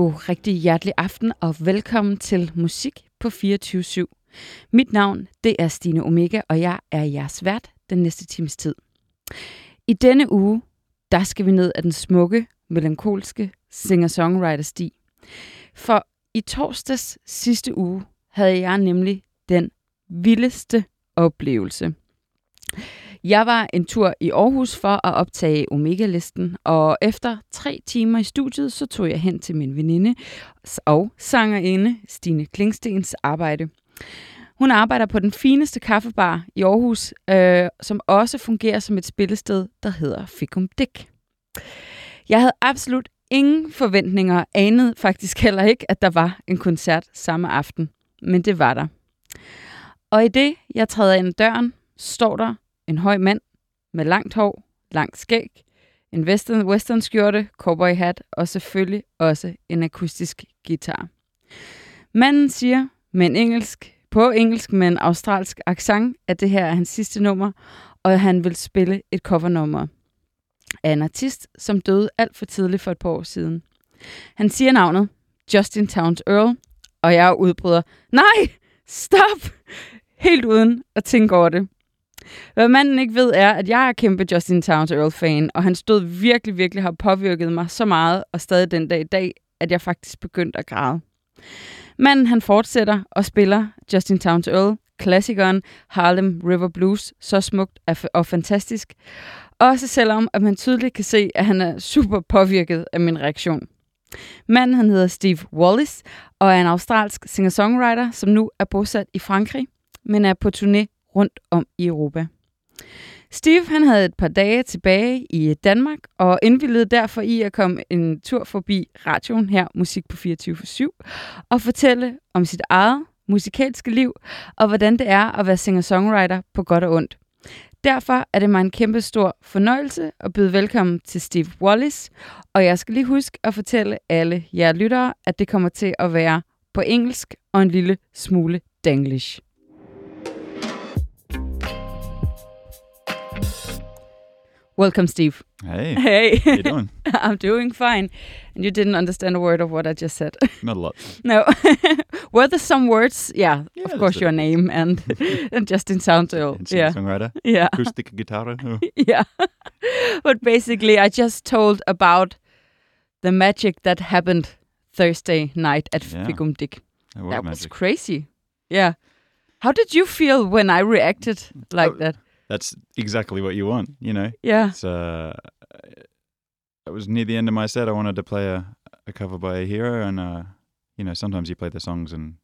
God rigtig hjertelig aften og velkommen til Musik på 24-7. Mit navn det er Stine Omega, og jeg er jeres vært den næste times tid. I denne uge, der skal vi ned ad den smukke, melankolske singer-songwriter-sti. For i torsdags sidste uge havde jeg nemlig den vildeste oplevelse. Jeg var en tur i Aarhus for at optage Omega-listen, og efter tre timer i studiet, så tog jeg hen til min veninde og sangerinde Stine Klingstens arbejde. Hun arbejder på den fineste kaffebar i Aarhus, øh, som også fungerer som et spillested, der hedder Fikum Dick. Jeg havde absolut ingen forventninger, anede faktisk heller ikke, at der var en koncert samme aften. Men det var der. Og i det, jeg træder ind ad døren, står der en høj mand med langt hår, langt skæg, en western, western skjorte, cowboy hat og selvfølgelig også en akustisk guitar. Manden siger med en engelsk, på engelsk med en australsk accent, at det her er hans sidste nummer, og at han vil spille et covernummer af en artist, som døde alt for tidligt for et par år siden. Han siger navnet Justin Towns Earl, og jeg udbryder, nej, stop! Helt uden at tænke over det. Hvad manden ikke ved er, at jeg er kæmpe Justin Towns Earl-fan, og han stod virkelig, virkelig har påvirket mig så meget, og stadig den dag i dag, at jeg faktisk begyndte at græde. Manden han fortsætter og spiller Justin Towns Earl, klassikeren Harlem River Blues, så smukt og fantastisk. Også selvom at man tydeligt kan se, at han er super påvirket af min reaktion. Manden han hedder Steve Wallace og er en australsk singer-songwriter, som nu er bosat i Frankrig, men er på turné rundt om i Europa. Steve han havde et par dage tilbage i Danmark og indvildede derfor i at komme en tur forbi radioen her, Musik på 24-7, og fortælle om sit eget musikalske liv og hvordan det er at være singer-songwriter på godt og ondt. Derfor er det mig en kæmpe stor fornøjelse at byde velkommen til Steve Wallis, og jeg skal lige huske at fortælle alle jer lyttere, at det kommer til at være på engelsk og en lille smule danglish. Welcome, Steve. Hey. Hey. How you doing? I'm doing fine. And you didn't understand a word of what I just said. Not a lot. no. Were there some words? Yeah, Yeah, of course, your name and, and Justin sounds ill. And Yeah. singer-songwriter. Yeah. Acoustic guitar. Oh. yeah. but basically, I just told about the magic that happened Thursday night at Yeah. Figum Dick. That was That was crazy. Yeah. How did you feel when I reacted mm. like Oh, that? That's exactly what you want, you know. Yeah. It's uh it was near the end of my set I wanted to play a, a cover by a hero and uh you know, sometimes you play the songs and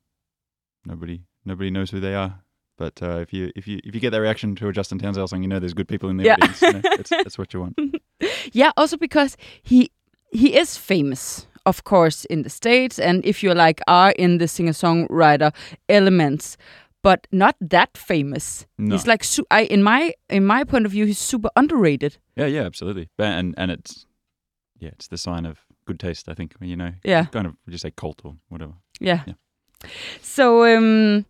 nobody nobody knows who they are. But uh, if you if you if you get that reaction to a Justin Townsend song, you know there's good people in the Yeah. audience. You know? that's, that's what you want. Yeah, also because he he is famous, of course, in the states, and if you like are in the singer-songwriter elements, but not that famous. No. He's like su- I in my in my point of view, he's super underrated. Yeah, yeah, absolutely. And and it's yeah, it's the sign of good taste, I think. You know, Yeah. kind of just say cult or whatever. Yeah. Yeah. So um,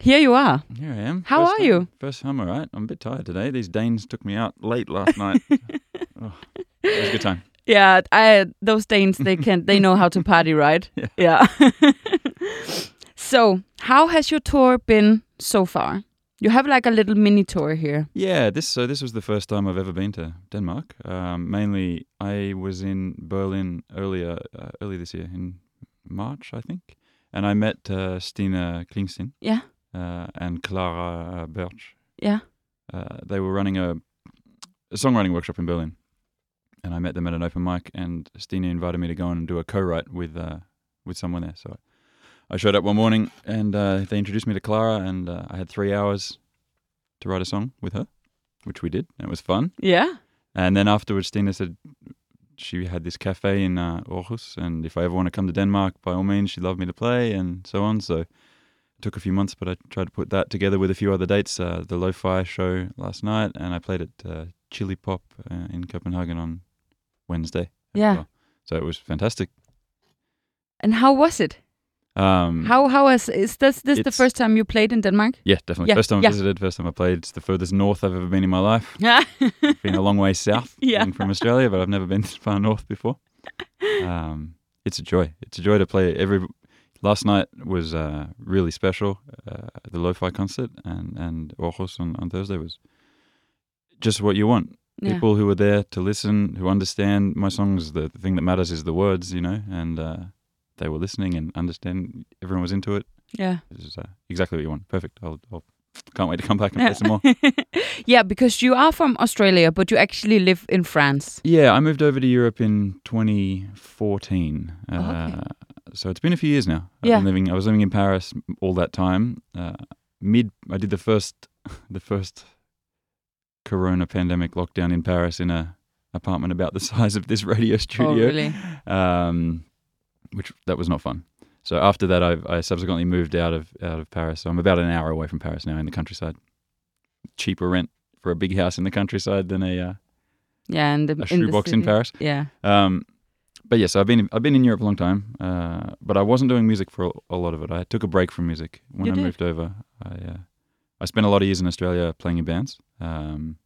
here you are. Here I am. How First are time- you? First time, all right. I'm a bit tired today. These Danes took me out late last night. oh, it was a good time. Yeah, I those Danes they can they know how to party, right? Yeah. Yeah. so how has your tour been so far? You have like a little mini tour here. Yeah, this so this was the first time I've ever been to Denmark. Um, mainly, I was in Berlin earlier uh, early this year in March, I think, and I met uh, Stina Klingsten Yeah. uh, and Clara Birch. Yeah. Uh, they were running a, a songwriting workshop in Berlin, and I met them at an open mic. And Stina invited me to go and do a co-write with uh, with someone there. So I showed up one morning, and uh, they introduced me to Clara, and uh, I had three hours to write a song with her, which we did. and It was fun. Yeah. And then afterwards, Stina said she had this cafe in uh, Aarhus, and if I ever want to come to Denmark, by all means, she'd love me to play, and so on. So it took a few months, but I tried to put that together with a few other dates. Uh, the Lo-Fi show last night, and I played at uh, Chili Pop uh, in Copenhagen on Wednesday. Yeah. well. So it was fantastic. And how was it? Um, How how was is this this the first time you played in Denmark? Yeah, definitely. Yeah, First time I yeah. visited, first time I played. It's the furthest north I've ever been in my life. Yeah. been a long way south Yeah. being from Australia, but I've never been this far north before. Um, it's a joy. It's a joy to play every. Last night was uh, really special. Uh, the lo-fi concert and and Aarhus on, on Thursday was just what you want. Yeah. People who are there to listen, who understand my songs. The, the thing that matters is the words, you know, and uh, they were listening and understand. Everyone was into it. Yeah. This is uh, exactly what you want. Perfect. I'll, I'll can't wait to come back and play some more. yeah, because you are from Australia, but you actually live in France. Yeah, I moved over to Europe in 2014. Uh, okay. So it's been a few years now. I've Yeah. been living. I was living in Paris all that time. Uh, mid, I did the first, the first Corona pandemic lockdown in Paris in a apartment about the size of this radio studio. Oh, really? um, which that was not fun. So after that, I, I subsequently moved out of out of Paris. So I'm about an hour away from Paris now, in the countryside. Cheaper rent for a big house in the countryside than a uh, Yeah, and the, a in shoebox in city. Paris. Yeah. Um, but yes, I've been I've been in Europe a long time, uh, but I wasn't doing music for a, a lot of it. I took a break from music when You I did? moved over. I uh, I spent a lot of years in Australia playing in bands, um,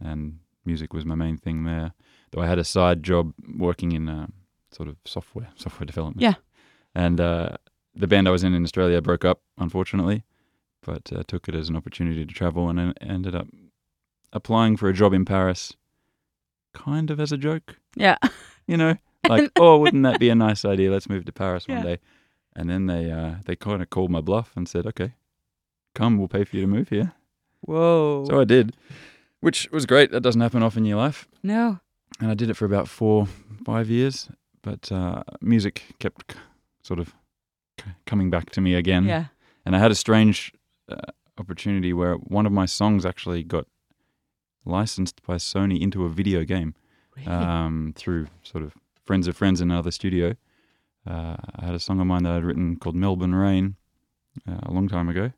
and music was my main thing there. Though I had a side job working in uh, sort of software software development. Yeah. and uh, the band I was in in Australia broke up, unfortunately, but uh, took it as an opportunity to travel and en- ended up applying for a job in Paris, kind of as a joke Yeah. you know, like, oh, wouldn't that be a nice idea? Let's move to Paris one Yeah. day. And then they uh, they kind of called my bluff and said, okay, come, we'll pay for you to move here. Whoa. So I did, which was great. That doesn't happen often in your life. no. And I did it for about four, five years. But uh, music kept c- sort of c- coming back to me again. Yeah. And I had a strange uh, opportunity where one of my songs actually got licensed by Sony into a video game Really? um, through sort of friends of friends in another studio. Uh, I had a song of mine that I'd written called Melbourne Rain uh, a long time ago.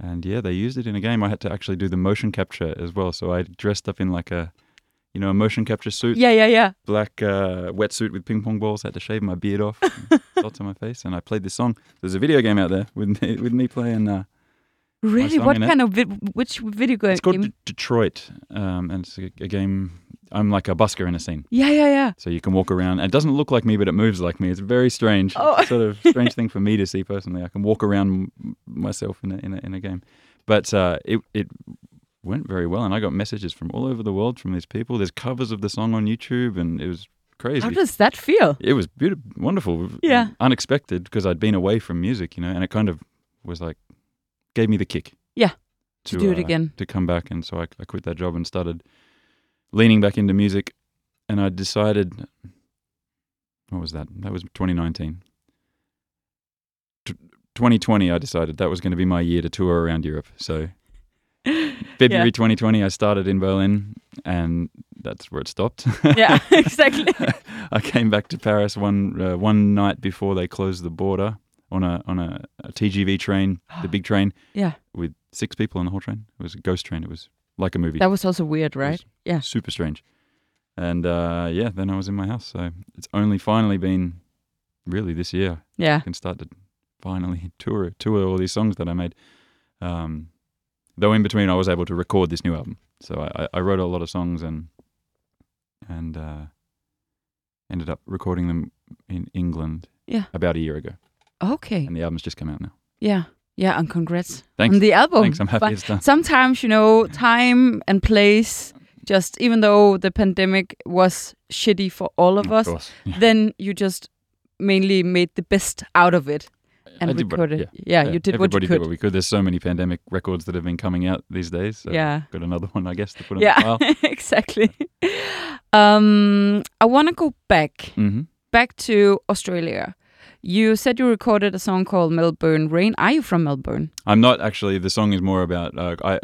And yeah, they used it in a game. I had to actually do the motion capture as well. So I dressed up in like a, you know, a motion capture suit, yeah, yeah, yeah. black uh, wetsuit with ping pong balls. had to shave my beard off, dots on my face, and I played this song. There's a video game out there with me, with me playing. Uh, Really? What in it. kind of vi- which video game? it's called D- Detroit, um, and it's a, a game. I'm like a busker in a scene. yeah, yeah, yeah. So you can walk around. And it doesn't look like me, but it moves like me. It's very strange. Oh. It's sort of strange thing for me to see personally. I can walk around m- myself in a, in a, in a game. But uh, it, it went very well. And I got messages from all over the world from these people. There's covers of the song on YouTube, and it was crazy. How does that feel? it was beautiful, wonderful. Yeah. Unexpected because I'd been away from music, you know, and it kind of was like, gave me the kick. Yeah, to do it uh, again. To come back. And so I, I quit that job and started leaning back into music. And I decided, what was that? That was 2019. T- 2020, I decided that was going to be my year to tour around Europe. So February 2020, I started in Berlin, and that's where it stopped. yeah, exactly. I came back to Paris one uh, one night before they closed the border on a on a, a TGV train, the big train, Yeah. with six people on the whole train. It was a ghost train. It was like a movie. That was also weird, right? Yeah. super strange. And uh, yeah, then I was in my house. So it's only finally been really this year Yeah. I can start to finally tour tour all these songs that I made. Um, though in between, I was able to record this new album. So I, I- I wrote a lot of songs and and uh, ended up recording them in England. Yeah. about a year ago, Okay. and the album's just come out now. Yeah. Yeah, and congrats Thanks. on the album. Thanks, I'm happy But it's done. sometimes, you know, time and place, just even though the pandemic was shitty for all of Of us, yeah. then you just mainly made the best out of it and I did what- recorded. yeah. Yeah, you did what you could. did what we could. There's so many pandemic records that have been coming out these days. So Yeah. got another one, I guess, to put on the yeah, file. exactly. Um, I want to go back, hmm back to Australia. You said you recorded a song called Melbourne Rain. Are you from Melbourne? I'm not actually. The song is more about. Uh, I,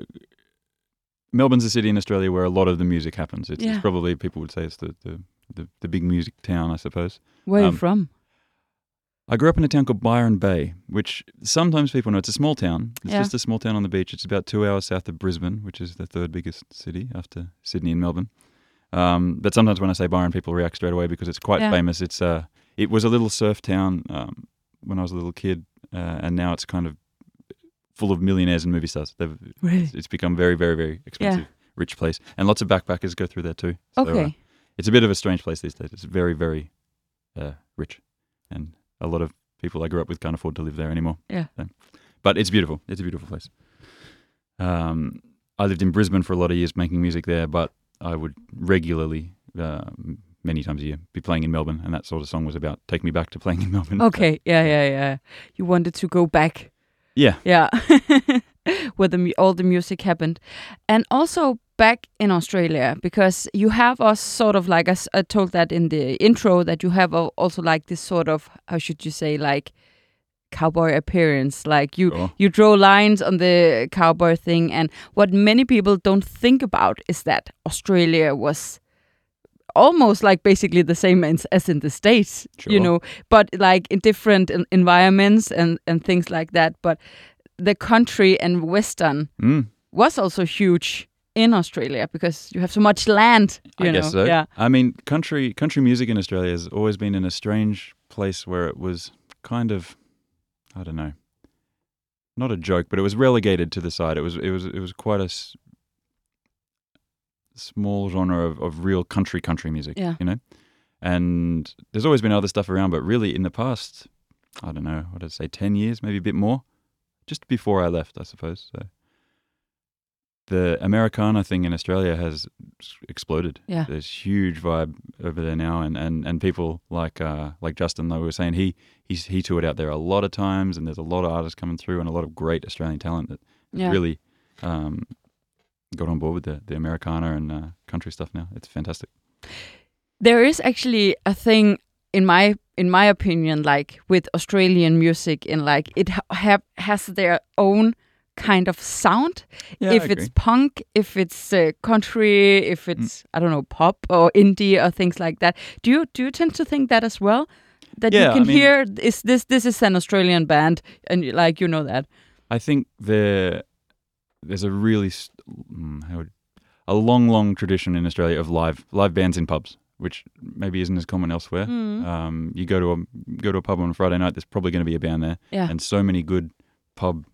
Melbourne's a city in Australia where a lot of the music happens. It's, Yeah. it's probably people would say it's the, the, the, the big music town, I suppose. Where are Um, you from? I grew up in a town called Byron Bay, which sometimes people know. It's a small town. It's Yeah. just a small town on the beach. It's about two hours south of Brisbane, which is the third biggest city after Sydney and Melbourne. Um, but sometimes when I say Byron, people react straight away because it's quite Yeah. famous. It's uh, it was a little surf town um, when I was a little kid, uh, and now it's kind of full of millionaires and movie stars. They've, Really? it's, it's become very, very, very expensive, rich place, and lots of backpackers go through there too. So, uh, Okay. it's a bit of a strange place these days. It's very, very uh, rich, and a lot of people I grew up with can't afford to live there anymore. Yeah. So- but it's beautiful. It's a beautiful place. Um, I lived in Brisbane for a lot of years making music there, but I would regularly, uh, many times a year, be playing in Melbourne, and that sort of song was about take me back to playing in Melbourne. So, Okay, yeah, yeah, yeah. You wanted to go back. yeah, Yeah. Where the all the music happened. And also back in Australia, because you have us sort of like, I told that in the intro, that you have also like this sort of, how should you say, like cowboy appearance. Like you, Sure. you draw lines on the cowboy thing. And what many people don't think about is that Australia was almost like basically the same as, as in the States, you know, but like in different environments and, and things like that. But the country and Western Mm, was also huge in Australia because you have so much land. You I know? guess so. Yeah. I mean, country country music in Australia has always been in a strange place where it was kind of, I don't know, not a joke, but it was relegated to the side. It was it was it was quite a s- small genre of, of real country country music. Yeah. you know, and there's always been other stuff around, but really in the past, I don't know, what did I say, ten years, maybe a bit more, just before I left, I suppose. So. The Americana thing in Australia has exploded. Yeah. There's huge vibe over there now, and, and, and people like uh, like Justin, like we were saying, he he's he toured out there a lot of times, and there's a lot of artists coming through, and a lot of great Australian talent that Yeah. really um, got on board with the, the Americana and uh, country stuff now. It's fantastic. There is actually a thing in my in my opinion, like with Australian music, in like it ha- have, has their own kind of sound. Yeah, if it's. Mm. punk, if it's uh, country, if it's I don't know pop or indie or things like that. Do you do you tend to think that as well? That Yeah, you I can mean- hear is this this is an Australian band and like you know that. I think there there's a really mm, how would, a long, long tradition in Australia of live live bands in pubs, which maybe isn't as common elsewhere. Mm. Um, you go to a go to a pub on a Friday night, there's probably going to be a band there, Yeah. and so many good pub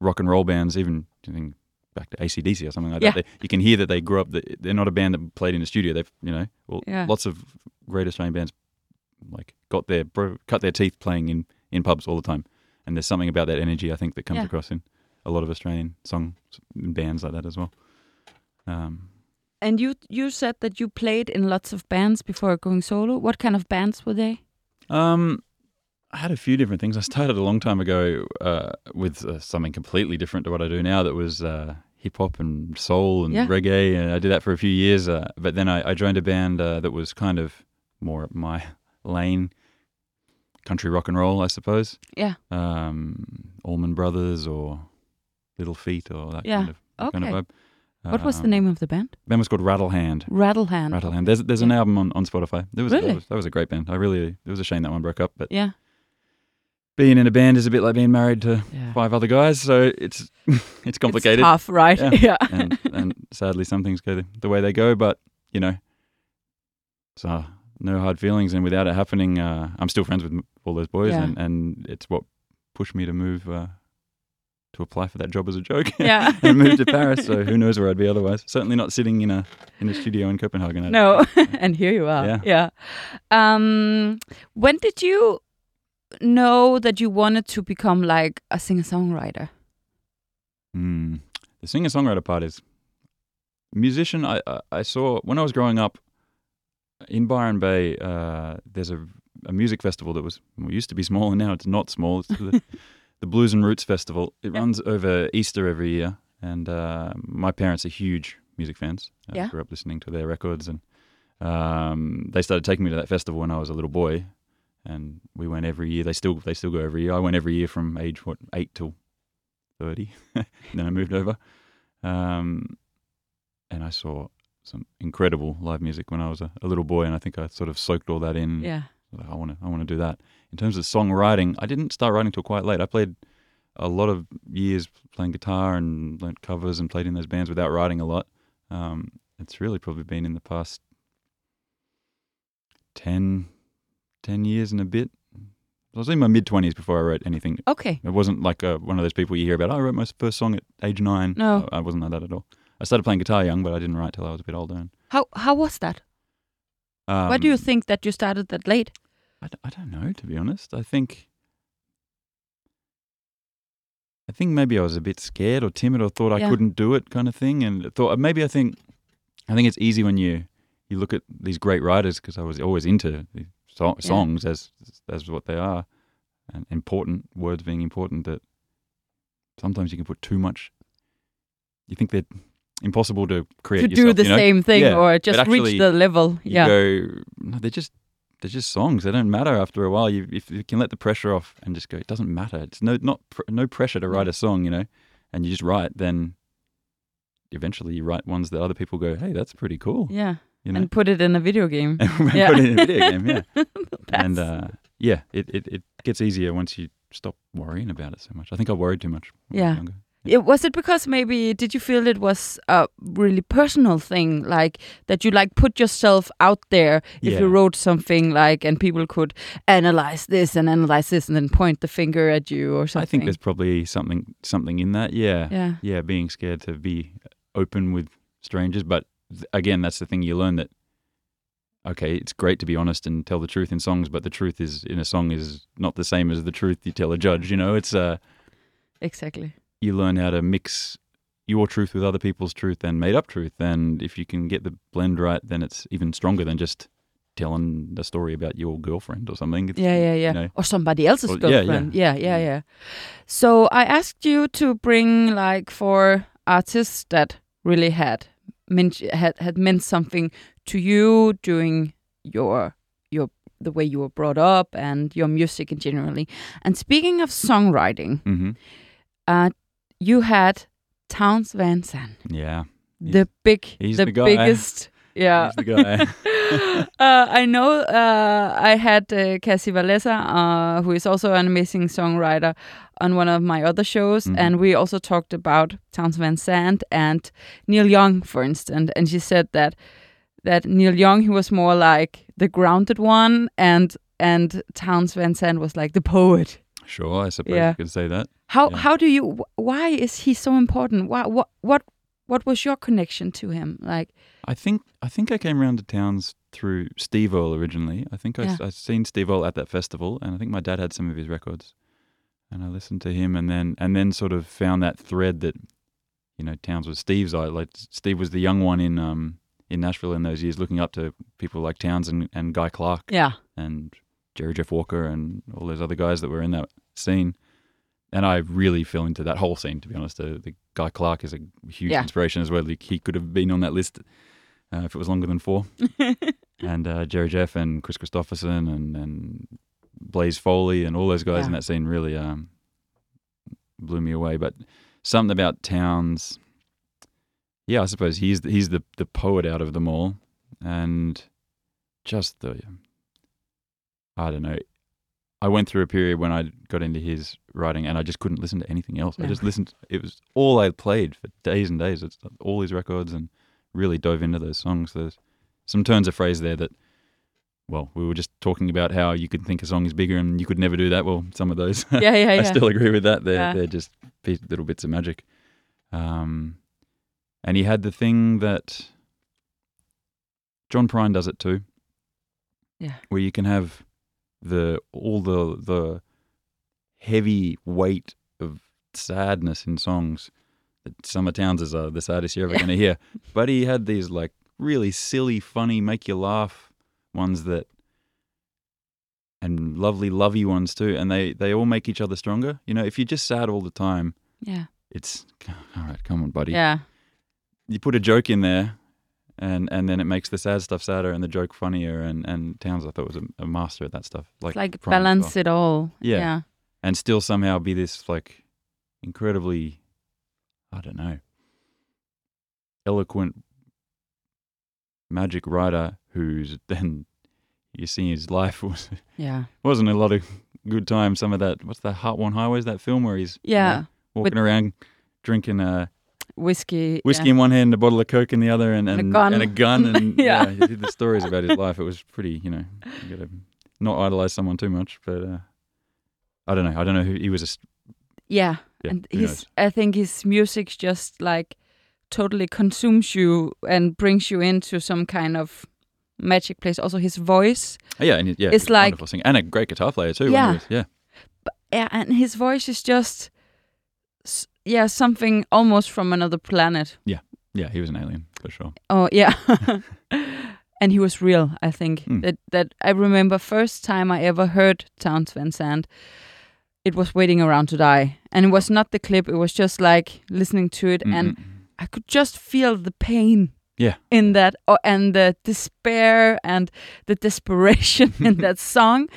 rock and roll bands, even I think back to ACDC or something like Yeah. that. They, you can hear that they grew up. They're not a band that played in the studio. They've you know, well, Yeah. lots of great Australian bands like got their bro- cut their teeth playing in in pubs all the time, and there's something about that energy I think that comes Yeah. across in a lot of Australian songs and bands like that as well. Um, And you you said that you played in lots of bands before going solo. What kind of bands were they? Um, I had a few different things. I started a long time ago uh, with uh, something completely different to what I do now. That was uh, hip hop and soul and Yeah. reggae, and I did that for a few years. Uh, but then I, I joined a band uh, that was kind of more my lane, country rock and roll, I suppose. Yeah. Um, Allman Brothers or Little Feat or that Yeah. kind of that kind of Okay. vibe. What was the name of the band? Band was called Rattle Hand. Rattle Hand. There's there's an album on, on Spotify. There was, Really? that was that was a great band. I really it was a shame that one broke up, but Yeah. Being in a band is a bit like being married to Yeah. five other guys, so it's it's complicated. It's tough, right? Yeah. yeah. and and sadly some things go the, the way they go, but you know, so no hard feelings. And without it happening, uh, I'm still friends with all those boys, Yeah. and, and it's what pushed me to move uh, to apply for that job as a joke. Yeah. and move to Paris. So who knows where I'd be otherwise? Certainly not sitting in a in a studio in Copenhagen. No, and here you are. Yeah. Yeah. Um, when did you know that you wanted to become like a singer songwriter? Mm. The singer songwriter part is musician. I, I I saw when I was growing up in Byron Bay. Uh, there's a a music festival that was well, used to be small and now it's not small. It's the, the Blues and Roots Festival. It Yeah. runs over Easter every year, and uh, my parents are huge music fans. I Yeah. grew up listening to their records, and um, they started taking me to that festival when I was a little boy, and we went every year. They still they still go every year. I went every year from age what eight till thirty. then I moved over, um, and I saw some incredible live music when I was a, a little boy, and I think I sort of soaked all that in. Yeah. I want to I want to do that. In terms of songwriting, I didn't start writing till quite late. I played a lot of years playing guitar and learned covers and played in those bands without writing a lot. Um, it's really probably been in the past 10, 10 years and a bit. I was in my mid twenties before I wrote anything. Okay. It wasn't like uh one of those people you hear about. Oh, I wrote my first song at age nine. No. I I wasn't like that at all. I started playing guitar young, but I didn't write till I was a bit older. And, How how was that? um, Why do you think that you started that late? I, d- I don't know, to be honest. I think. I think maybe I was a bit scared or timid or thought I Yeah. couldn't do it, kind of thing, and thought maybe I think, I think it's easy when you you look at these great writers because I was always into the so- Yeah. songs as as what they are, and important words being important. That sometimes you can put too much. You think they're impossible to create. to do the you know? same thing Yeah, or just actually reach the level. you Yeah. go, no, they're just they're just songs. They don't matter after a while. You if you can let the pressure off and just go, it doesn't matter. It's no not pr- no pressure to write mm. a song, you know, and you just write. Then eventually you write ones that other people go, hey, that's pretty cool, yeah. You know, And put it in a video game. and yeah. put it in a video game, yeah. and uh, yeah, it, it it gets easier once you stop worrying about it so much. I think I worried too much. When I was Yeah. younger. It, was it because maybe did you feel it was a really personal thing, like that you like put yourself out there if you wrote something like, and people could analyze this and analyze this and then point the finger at you or something? I think there's probably something something in that. Yeah. yeah, yeah, being scared to be open with strangers. But again, that's the thing you learn that, okay, it's great to be honest and tell the truth in songs, but the truth is in a song is not the same as the truth you tell a judge. You know, it's, uh, exactly. you learn how to mix your truth with other people's truth and made up truth. And if you can get the blend right, then it's even stronger than just telling a story about your girlfriend or something. It's, Yeah, yeah, yeah. You know, or somebody else's Or- yeah, yeah. girlfriend. Yeah, yeah, yeah, So I asked you to bring like four artists that really had meant had had meant something to you during your your the way you were brought up and your music in generally. And speaking of songwriting, hmm uh, you had Townes Van Zandt, yeah, the big, he's the, the biggest. Yeah, he's the guy. uh, I know uh, I had uh, Cassie Valesa, uh, who is also an amazing songwriter, on one of my other shows, Mhm. and we also talked about Townes Van Zandt and Neil Young, for instance. And she said that that Neil Young he was more like the grounded one, and and Townes Van Zandt was like the poet. sure, I suppose Yeah. you could say that. How Yeah. how do you? Why is he so important? Why, what what what was your connection to him? Like I think I think I came around to Townes through Steve Earle originally. I think I Yeah. I seen Steve Earle at that festival, and I think my dad had some of his records, and I listened to him, and then and then sort of found that thread that, you know, Townes was Steve's. I like Steve was the young one in um in Nashville in those years, looking up to people like Townes and, and Guy Clark yeah, and Jerry Jeff Walker and all those other guys that were in that scene. And I really fell into that whole scene, to be honest. Uh, the Guy Clark is a huge Yeah. inspiration as well. Like, he could have been on that list uh, if it was longer than four. and uh, Jerry Jeff and Kris Kristofferson and, and Blaze Foley and all those guys in that scene really um, blew me away. But something about Townes, yeah, I suppose he's the, he's the the poet out of them all, and just the I don't know. I went through a period when I got into his writing, and I just couldn't listen to anything else. I just listened. It was all I played for days and days. It's all his records, and really dove into those songs. There's some turns of phrase there that, well, we were just talking about how you could think a song is bigger, and you could never do that. Well, some of those, yeah, yeah, yeah. I still agree with that. They're Yeah. they're just little bits of magic. Um, and he had the thing that John Prine does it too. Yeah. Where you can have the all the the heavy weight of sadness in songs that Summer Townes is uh, the saddest you're ever Yeah. going to hear. But he had these like really silly, funny, make you laugh ones that and lovely, lovey ones too. And they they all make each other stronger. You know, if you're just sad all the time, yeah, it's all right. Come on, buddy. yeah. You put a joke in there, and and then it makes the sad stuff sadder and the joke funnier. And and Townes, I thought was a, a master at that stuff. Like It's like balance well. it all. Yeah. yeah, and still somehow be this like incredibly, I don't know, eloquent magic writer who's then you see his life was yeah, wasn't a lot of good times. Some of that what's that Heartworn Highways that film where he's you yeah. know, walking around drinking uh, Whiskey, whiskey yeah. in one hand, a bottle of coke in the other, and And a gun. and a gun, and Yeah. yeah, he did the stories about his life. It was pretty, you know, you got to not idolize someone too much, but uh, I don't know. I don't know who he was. A, Yeah, yeah, and his knows? I think his music's just like totally consumes you and brings you into some kind of magic place. Also, his voice, yeah, and it- yeah, It's a like- wonderful singer and a great guitar player too. Yeah. was- yeah, yeah, and his voice is just, yeah, something almost from another planet. yeah, yeah, he was an alien for sure. Oh yeah. and he was real, I think. Mm. That that I remember first time I ever heard Townes Van Zandt. It was waiting around to die. And it was not the clip, it was just like listening to it and Mm-mm. I could just feel the pain Yeah. in that or, and the despair and the desperation in that song.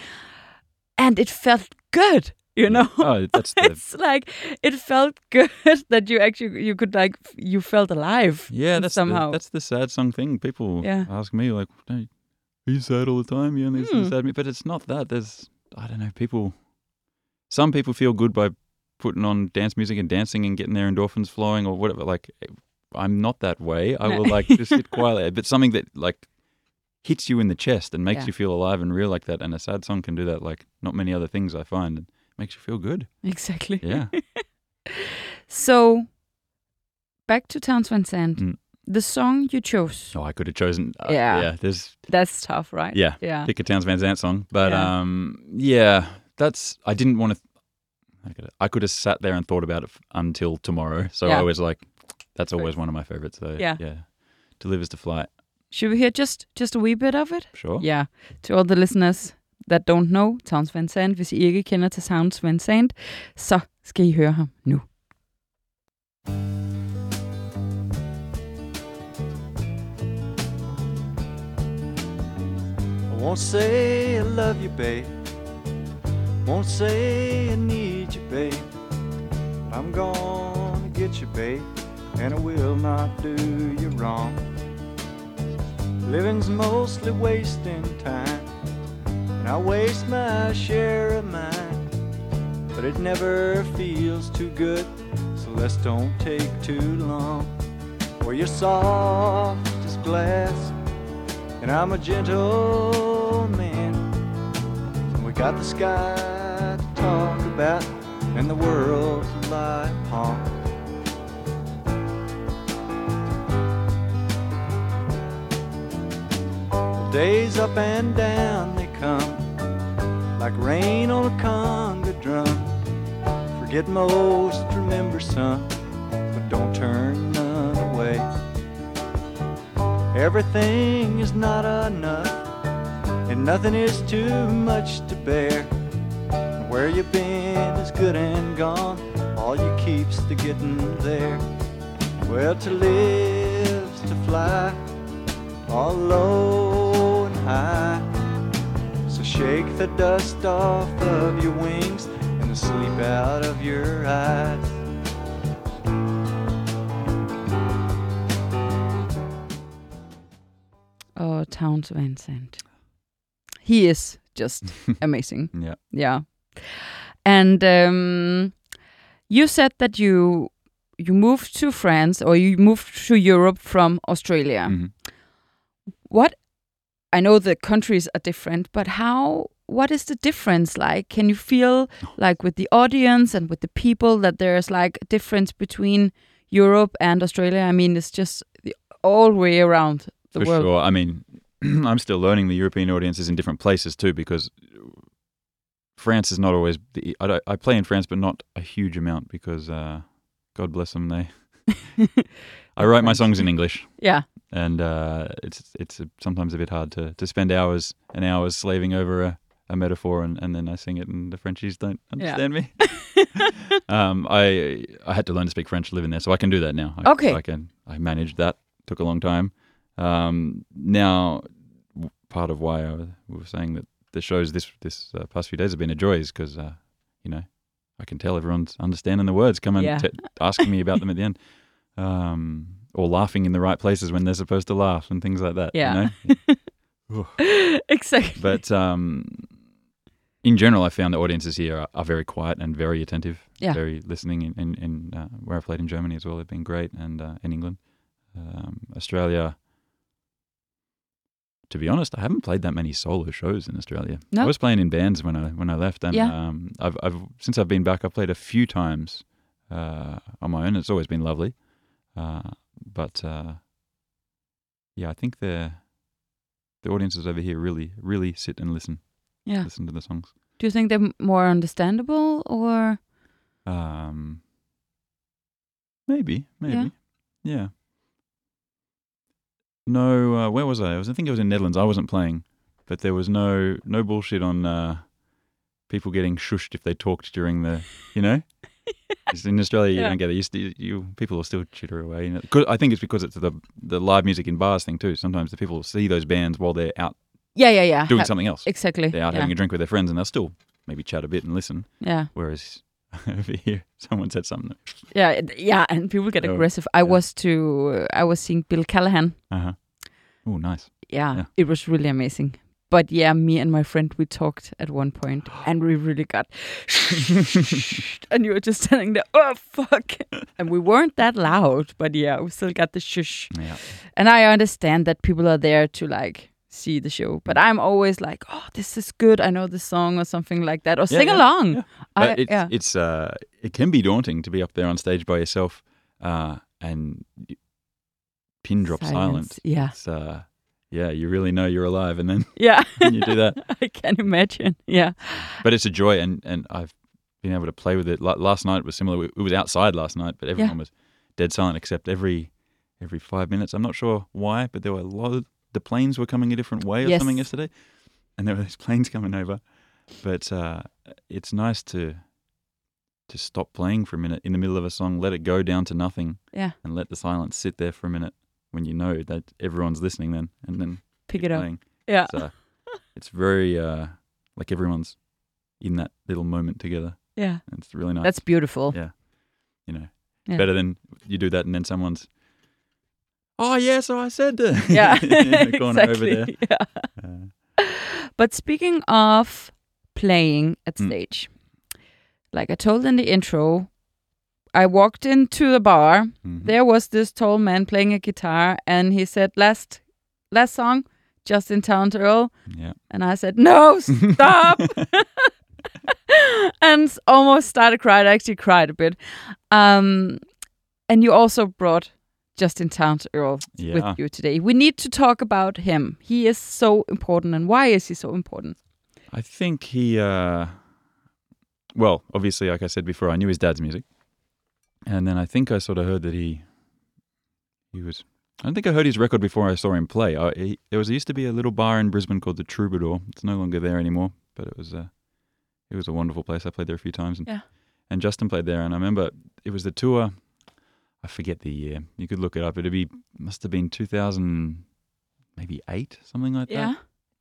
And it felt good, you know. oh, that's the it's like it felt good that you actually you could like you felt alive yeah, that's somehow. The, that's the sad song thing. People Yeah. ask me like, "Hey, "Are you sad all the time? You only Hmm. sad music?" But it's not that. There's I don't know. People, some people feel good by putting on dance music and dancing and getting their endorphins flowing or whatever. Like, I'm not that way. I No. will like just sit quietly. But something that like hits you in the chest and makes Yeah. you feel alive and real like that. And a sad song can do that. Like not many other things I find. And makes you feel good. exactly Yeah. so back to Townes Van Zandt Mm. the song you chose Oh, I could have chosen. Uh, Yeah. Yeah. There's that's tough right Yeah. yeah pick a Townes Van Zandt song. But Yeah. um, yeah, that's I didn't want to. I could I could have sat there and thought about it f- until tomorrow. So Yeah. I was like, that's always one of my favorites. So Yeah. yeah, to live to flight. should we hear just just a wee bit of it Sure. yeah to all the listeners that don't know Townes Van Zandt hvis I ikke kender til Townes Van Zandt så skal I høre ham nu I won't say I love you, babe. Won't say I need you, babe. But I'm gonna get you, babe, and I will not do you wrong. Living's mostly wasting time, and I waste my share of mine. But it never feels too good, so let's don't take too long. Well, you're soft as glass and I'm a gentle man. And we got the sky talk about and the world's lie upon. Well, days up and down they come like rain on a conga drum. Forget most, remember some, but don't turn none away. Everything is not enough, and nothing is too much to bear. Where you've been is good and gone, all you keep's the getting there. Well, to live's to fly, all low and high. So shake the dust off of your wings and the sleep out of your eyes. Oh, Townes Van Zandt. He is just amazing. Yeah. Yeah. And um, you said that you you moved to France or you moved to Europe from Australia. Mhm. What I know the countries are different, but how what is the difference like? Can you feel like with the audience and with the people that there's like a difference between Europe and Australia? I mean, it's just the all way around the For world. sure. I mean, I'm still learning the European audiences in different places too, because France is not always. The, I, don't- I play in France, but not a huge amount because, uh, God bless them, they. I write my songs in English, Yeah. and uh, it's it's a, sometimes a bit hard to, to spend hours and hours slaving over a, a metaphor, and, and then I sing it, and the Frenchies don't Yeah. understand me. um, I I had to learn to speak French living there, so I can do that now. I, Okay. I can. I managed that. Took a long time. Um, now, part of why I was, we were saying that the shows this this uh, past few days have been a joy is because uh, you know I can tell everyone's understanding the words, coming Yeah. t- asking me about them at the end, um, or laughing in the right places when they're supposed to laugh and things like that. Yeah. You know? exactly. But um, in general, I found the audiences here are, are very quiet and very attentive, Yeah. very listening. In, in, in uh, where I played in Germany as well, they've been great, and uh, in England, um, Australia. To be honest, I haven't played that many solo shows in Australia. No? I was playing in bands when I when I left, and Yeah. um, I've, I've since I've been back, I've played a few times uh, on my own. It's always been lovely, uh, but uh, yeah, I think the the audiences over here really, really sit and listen, Yeah. listen to the songs. Do you think they're more understandable or Um, maybe, maybe, yeah. No, uh, where was I? I was. I think I was in Netherlands. I wasn't playing, but there was no no bullshit on uh, people getting shushed if they talked during the, you know. In Australia, you Yeah. don't get it. You, st- you people will still chitter away. You know? 'Cause I think it's because it's the the live music in bars thing too. Sometimes the people will see those bands while they're out Yeah, yeah, yeah. doing Ha- something else. Exactly. They're out yeah. having a drink with their friends, and they'll still maybe chat a bit and listen. yeah. Whereas over here, someone said something. Yeah, yeah, and people get Oh, aggressive. I yeah. was to I was seeing Bill Callahan. Uh huh. Oh, nice. Yeah, Yeah. it was really amazing. But yeah, me and my friend we talked at one point, and we really got, and you were just standing there. Oh fuck! and we weren't that loud, but yeah, we still got the shush. Yeah. And I understand that people are there to like see the show, but I'm always like, oh, this is good. I know the song or something like that, or Yeah, sing yeah, along. yeah. I, it's yeah, it's uh it can be daunting to be up there on stage by yourself uh and pin drop silence. Yeah, It's uh yeah, you really know you're alive and then yeah. when you do that. I can imagine. Yeah. But it's a joy and and I've been able to play with it. La- last night was similar. It was outside last night, but everyone was dead silent except every every 5 minutes. I'm not sure why, but there were a lot of the planes were coming a different way or Yes. something yesterday. And there were these planes coming over. But uh it's nice to to stop playing for a minute in the middle of a song, let it go down to nothing Yeah. and let the silence sit there for a minute when you know that everyone's listening then and then Pick it up. playing. Yeah. So it's very uh like everyone's in that little moment together. Yeah. And it's really nice. That's beautiful. Yeah. you know. Yeah. Better than you do that and then someone's Oh yeah, so I said that Yeah. in the corner exactly. over there. Yeah. Uh, But speaking of playing at Mm. stage, like I told in the intro, I walked into the bar. mhm. There was this tall man playing a guitar, and he said, "Last, last song, Justin Townes Earle." Yeah. And I said, "No, stop!" and almost started crying. I actually cried a bit. Um, and you also brought Justin Townes Earle Yeah. with you today. We need to talk about him. He is so important, and why is he so important? I think he, uh, well, obviously, like I said before, I knew his dad's music, and then I think I sort of heard that he, he was. I don't think I heard his record before I saw him play. I, he, there was used to be a little bar in Brisbane called the Troubadour. It's no longer there anymore, but it was a, it was a wonderful place. I played there a few times, and, Yeah. and Justin played there, and I remember it was the tour. I forget the year. You could look it up. It'd be must have been two thousand, maybe eight, something like Yeah. that.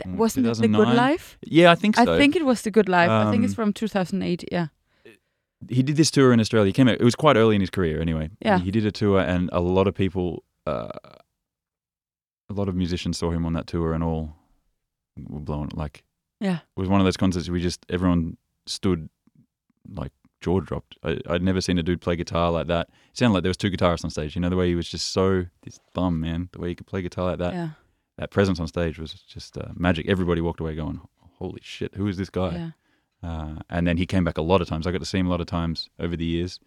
Yeah, Mm, Wasn't it The Good Life? Yeah, I think so. I think it was The Good Life. I think it's Um, from 2008. Yeah. he did this tour in Australia. He came out. It was quite early in his career, anyway. Yeah. He, he did a tour, and a lot of people, uh, a lot of musicians saw him on that tour, and all were blown. Like, Yeah. it was one of those concerts we just everyone stood like jaw dropped. I, I'd never seen a dude play guitar like that. It sounded like there was two guitarists on stage. You know the way he was just so this thumb man. The way he could play guitar like that. yeah. That presence on stage was just uh, magic. Everybody walked away going, "Holy shit, who is this guy?" Yeah. Uh, and then he came back a lot of times. I got to see him a lot of times over the years.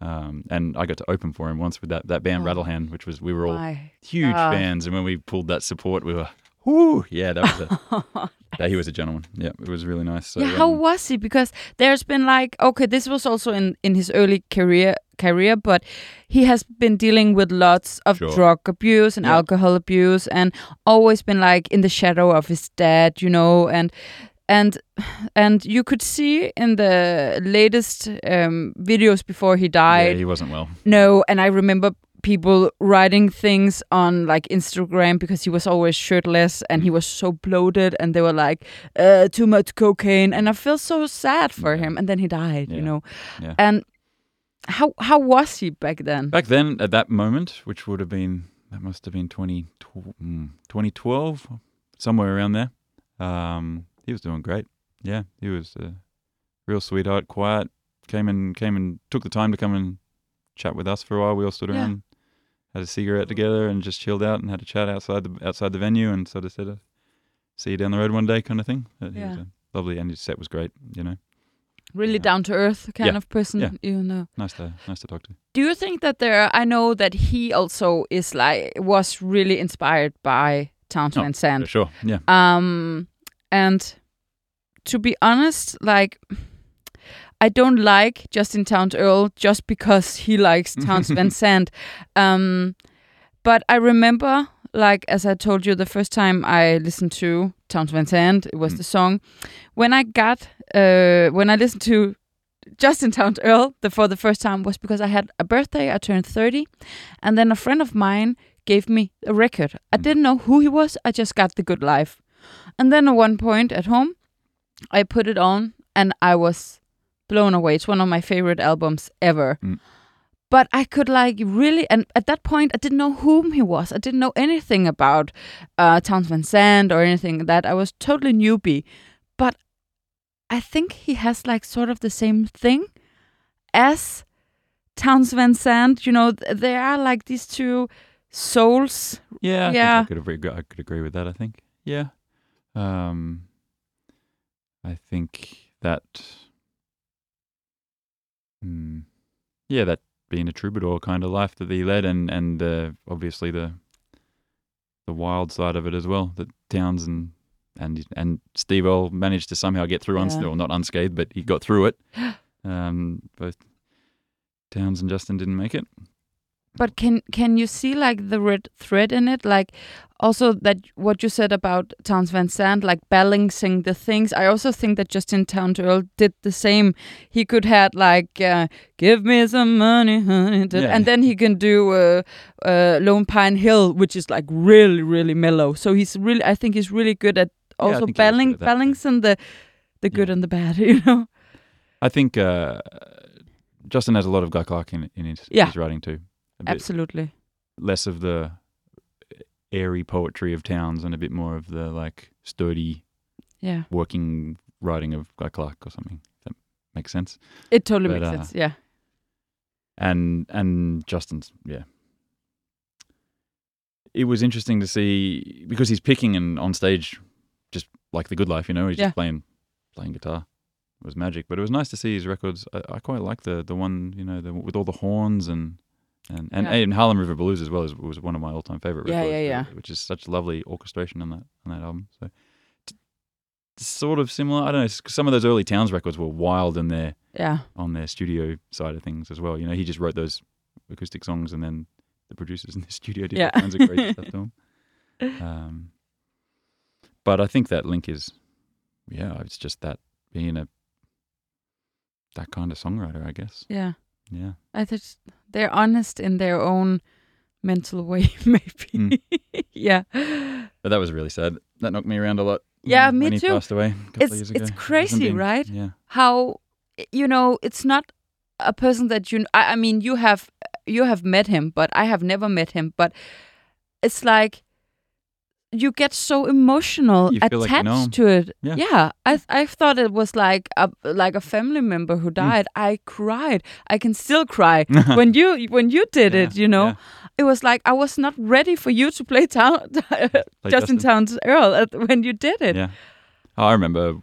Um, and I got to open for him once with that, that band Oh. Rattlehand, which was, we were all My huge fans. And when we pulled that support, we were, whoo, yeah, that was a, that, he was a gentleman. Yeah, it was really nice. So, yeah, how um, was he? Because there's been like, okay, this was also in in his early career career, but he has been dealing with lots of Sure. drug abuse and Yeah. alcohol abuse, and always been like in the shadow of his dad, you know, and and and you could see in the latest um, videos before he died. yeah, died. he wasn't well. No, and I remember people writing things on like Instagram because he was always shirtless and he was so bloated and they were like uh, too much cocaine and I feel so sad for Yeah. him and then he died, you know. Yeah. And how how was he back then? Back then, at that moment, which would have been, that must have been 20, mm, 2012, somewhere around there, um, he was doing great. Yeah, he was a real sweetheart, quiet, came and came and took the time to come and chat with us for a while. We all stood Yeah. around, had a cigarette together, and just chilled out and had a chat outside the outside the venue, and sort of said, uh, "See you down the road one day," kind of thing. He was Yeah. lovely, and his set was great. You know, Really Yeah. down to earth kind Yeah. of person, Yeah. you know. nice to nice to talk to. Do you think that there I know that he also is like was really inspired by Townsend Oh, Sant. For sure. Yeah. Um, and to be honest, like I don't like Justin Townes Earle just because he likes Townes Van Zandt. Um, but I remember, like as I told you, the first time I listened to Townes Van Zandt, it was Mm. the song. When I got, uh, when I listened to Justin Townes Earle the, for the first time was because I had a birthday. I turned 30. And then a friend of mine gave me a record. I Mm. didn't know who he was. I just got the good life. And then at one point at home, I put it on and I was blown away. It's one of my favorite albums ever. Mm. But I could like really, and at that point, I didn't know whom he was. I didn't know anything about uh, Townes Van or anything like that. I was totally newbie. But I think he has like sort of the same thing as Townes Van. You know, th- they are like these two souls. Yeah. I Yeah. I could agree. I could agree with that. I think. Yeah. Um. I think that. Hmm. yeah, that being a troubadour kind of life that he led, and and uh, obviously the the wild side of it as well. That Townes and and and Steve Earle managed to somehow get through, uns Yeah. well, not unscathed, but he got through it. Um, both Townes and Justin didn't make it. But can can you see like the red thread in it? Like also that what you said about Townes Van Zandt, like balancing the things. I also think that Justin Townes Earle did the same. He could had like uh, give me some money, honey, Yeah. and then he can do uh, uh, Lone Pine Hill, which is like really really mellow. So he's really, I think he's really good at also think he is good balang- at that, too. balancing the the good Yeah. and the bad. You know. I think uh, Justin has a lot of Guy Clark in, in his, Yeah. his writing too. Absolutely. less of the airy poetry of Townes and a bit more of the like sturdy Yeah. working writing of Guy Clark or something. If that makes sense. It totally But, makes uh, sense. Yeah. And and Justin's yeah. It was interesting to see because he's picking and on stage just like the good life, you know, he's Yeah. just playing playing guitar. It was magic, but it was nice to see his records. I, I quite like the the one you know the, with all the horns and and and, Yeah. and Harlem River Blues as well is, was one of my all time favorite Yeah, records. yeah, yeah. yeah. Which is such lovely orchestration on that on that album. So t- sort of similar. I don't know. Some of those early Townes records were wild in their Yeah. on their studio side of things as well. You know, he just wrote those acoustic songs and then the producers in the studio did Yeah. all kinds of crazy stuff to him. Um, but I think that link is, yeah, it's just that being a that kind of songwriter, I guess. Yeah. Yeah. I just they're honest in their own mental way, maybe. Mm. yeah. But that was really sad. That knocked me around a lot. Yeah, when, me when he too. passed away. A couple It's- of years ago. it's crazy, right? Yeah. How you know, it's not a person that you I, I mean, you have you have met him, but I have never met him, but it's like you get so emotional You like attached know to it. Yeah. I I thought it was like a like a family member who Mm. died. I cried. I can still cry when you when you did it. You know, yeah. it was like I was not ready for you to play town Play Justin Townes Earle at, when you did it. Yeah. Oh, I remember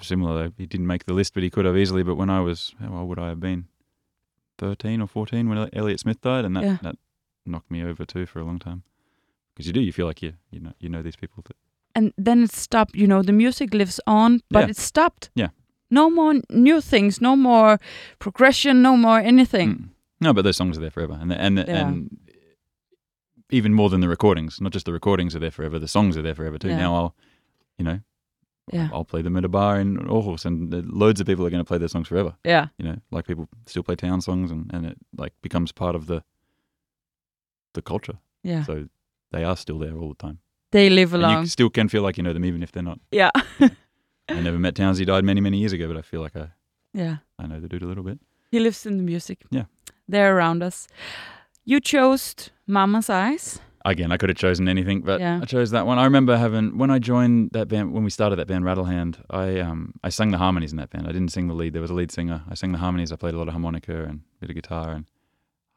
similar. He didn't make the list, but he could have easily. But when I was, how old would I have been? 13 or 14 when Elliott Smith died. And that, Yeah. that knocked me over too for a long time. Because you do, you feel like you, you, know, you know these people. That, And then it stopped. You know, the music lives on, but Yeah. it stopped. Yeah. No more new things. No more progression. No more anything. Mm. No, but those songs are there forever. And, and, Yeah. and even more than the recordings, not just the recordings are there forever, the songs are there forever too. Yeah. Now I'll, you know, Yeah. I'll play them at a bar in Aarhus and loads of people are going to play their songs forever. Yeah. you know, like people still play town songs and, and it like becomes part of the the culture. Yeah. So they are still there all the time. They live And along. you still can feel like you know them even if they're not. yeah. I never met Townes. He died many, many years ago, but I feel like I, yeah. I know the dude a little bit. He lives in the music. Yeah. They're around us. You chose Mama's Eyes. Again, I could have chosen anything, but Yeah. I chose that one. I remember having when I joined that band when we started that band Rattlehand. I um I sang the harmonies in that band. I didn't sing the lead. There was a lead singer. I sang the harmonies. I played a lot of harmonica and a bit of guitar, and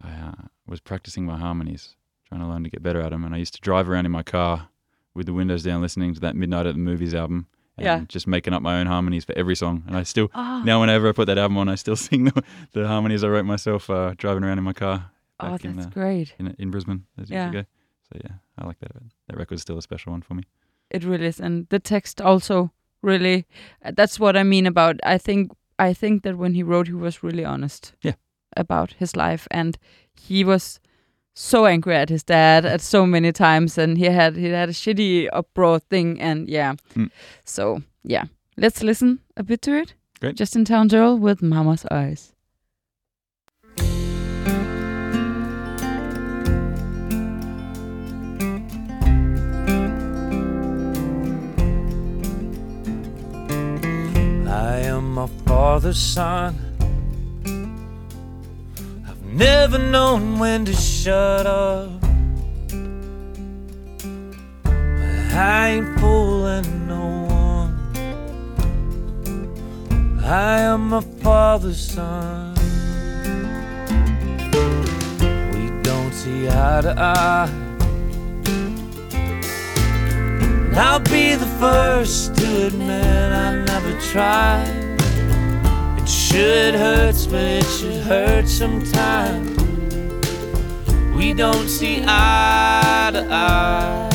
I uh, was practicing my harmonies, trying to learn to get better at them. And I used to drive around in my car with the windows down, listening to that Midnight at the Movies album, and Yeah. just making up my own harmonies for every song. And I still Oh, now whenever I put that album on, I still sing the, the harmonies I wrote myself uh, driving around in my car oh back in that's uh, great. in, in Brisbane Yeah. So yeah, I like that. That record's still a special one for me. It really is, and the text also really. uh, That's what I mean about. I think I think that when he wrote, he was really honest. Yeah. About his life, and he was so angry at his dad at so many times, and he had he had a shitty abroad thing, and yeah. Mm. So yeah, let's listen a bit to it. Great. Justin Townes Earle with Mama's Eyes. I am my father's son. Never known when to shut up. But I ain't fooling no one. I am my father's son. We don't see eye to eye. I'll be the first to admit I never tried. Should hurt, but it should hurt sometimes. We don't see eye to eye.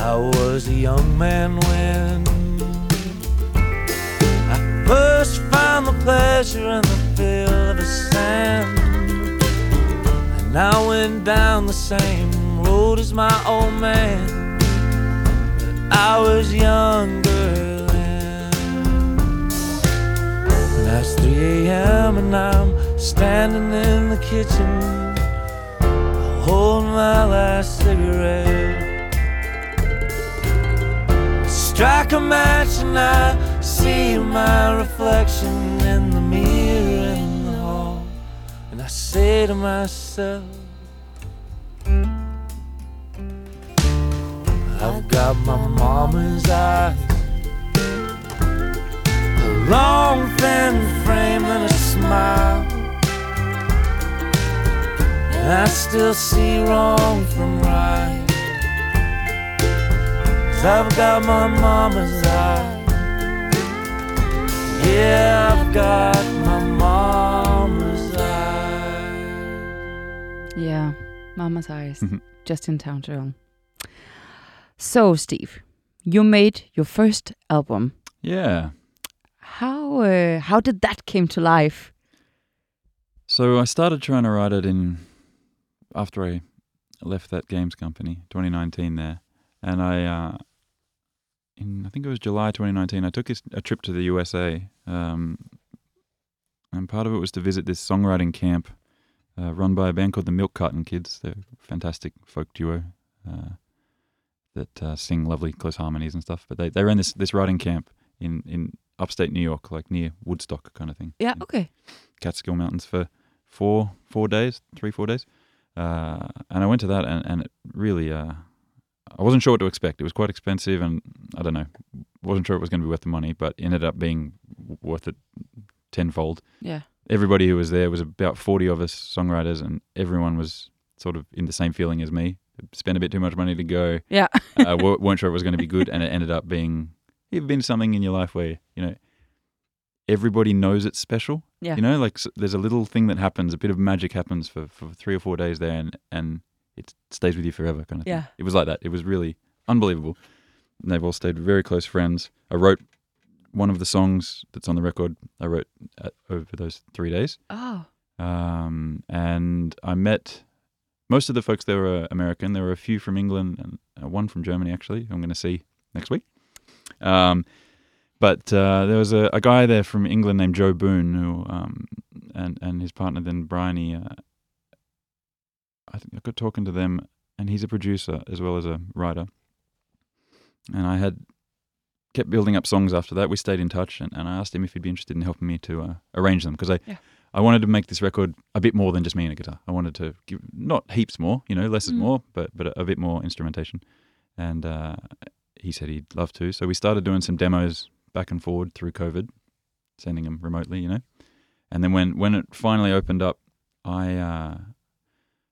I was a young man when I first found the pleasure in the feel of the sand. And I went down the same road as my old man. But I was younger then. And it's 3 a.m. and I'm standing in the kitchen, holding my last cigarette. Strike a match and I see my reflection in the mirror in the hall. And I say to myself, I've got my mama's eyes. A long thin frame and a smile. And I still see wrong from right. Cause I've got my mama's eyes. Yeah, I've got my mama's Yeah, Mama's Eyes. Mhm. Justin Townes Earle. So, Steve, you made your first album. Yeah. How uh, how did that came to life? So I started trying to write it in after I left that games company, 2019 there, and I, uh, in I think it was July 2019, I took a trip to the USA, um, and part of it was to visit this songwriting camp uh, run by a band called the Milk Carton Kids. They're a fantastic folk duo uh, that uh, sing lovely close harmonies and stuff. But they they ran this this writing camp in in upstate New York, like near Woodstock kind of thing. Yeah, okay. Catskill Mountains for four four days, three four days, uh, and I went to that, and, and it really, uh, I wasn't sure what to expect. It was quite expensive, and I don't know, wasn't sure it was going to be worth the money, but ended up being worth it tenfold. Yeah. Everybody who was there was about forty of us songwriters, and everyone was sort of in the same feeling as me. Spent a bit too much money to go. Yeah. uh, weren't sure it was going to be good, and it ended up being. You've been something in your life where you know everybody knows it's special. Yeah. You know, like s there's a little thing that happens, a bit of magic happens for, for three or four days there, and and it stays with you forever, kind of. Yeah. Thing. It was like that. It was really unbelievable. And they've all stayed very close friends. I wrote one of the songs that's on the record. I wrote uh, over those three days, Oh. um, and I met most of the folks there were American. There were a few from England and uh, one from Germany actually. who I'm going to see next week. Um, but uh, there was a, a guy there from England named Joe Boone, who um, and and his partner then Bryony. Uh, I think I got talking to them, and he's a producer as well as a writer. And I had kept building up songs after that. We stayed in touch, and, and I asked him if he'd be interested in helping me to uh, arrange them because I Yeah. I wanted to make this record a bit more than just me and a guitar. I wanted to give not heaps more, you know, less is Mm. more, but but a, a bit more instrumentation. And uh, he said he'd love to, so we started doing some demos back and forward through COVID, sending them remotely, you know. And then when when it finally opened up, I uh,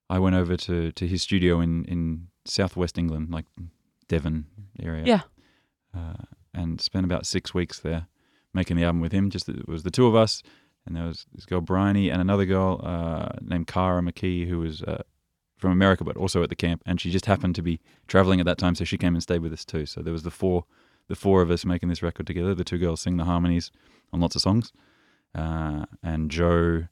I went over to, to his studio in, in southwest England, like Devon area. Yeah. And spent about six weeks there making the album with him. Just it was the two of us, and there was this girl Bryony and another girl uh, named Cara McKee who was uh, from America but also at the camp, and she just happened to be traveling at that time, so she came and stayed with us too. So there was the four the four of us making this record together. The two girls sing the harmonies on lots of songs, uh, and Joe.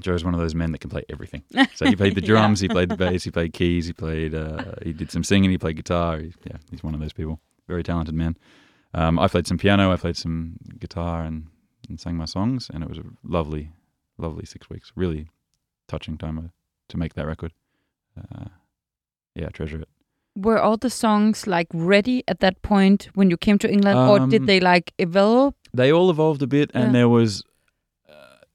Joe's one of those men that can play everything. So he played the Yeah. drums, he played the bass, he played keys, he played, uh, he did some singing, he played guitar. He, yeah, he's one of those people. Very talented man. Um, I played some piano, I played some guitar, and, and sang my songs, and it was a lovely, lovely six weeks. Really touching time uh, to make that record. Uh, yeah, I treasure it. Were all the songs like ready at that point when you came to England, or did Um, they like evolve? They all evolved a bit, and Yeah. there was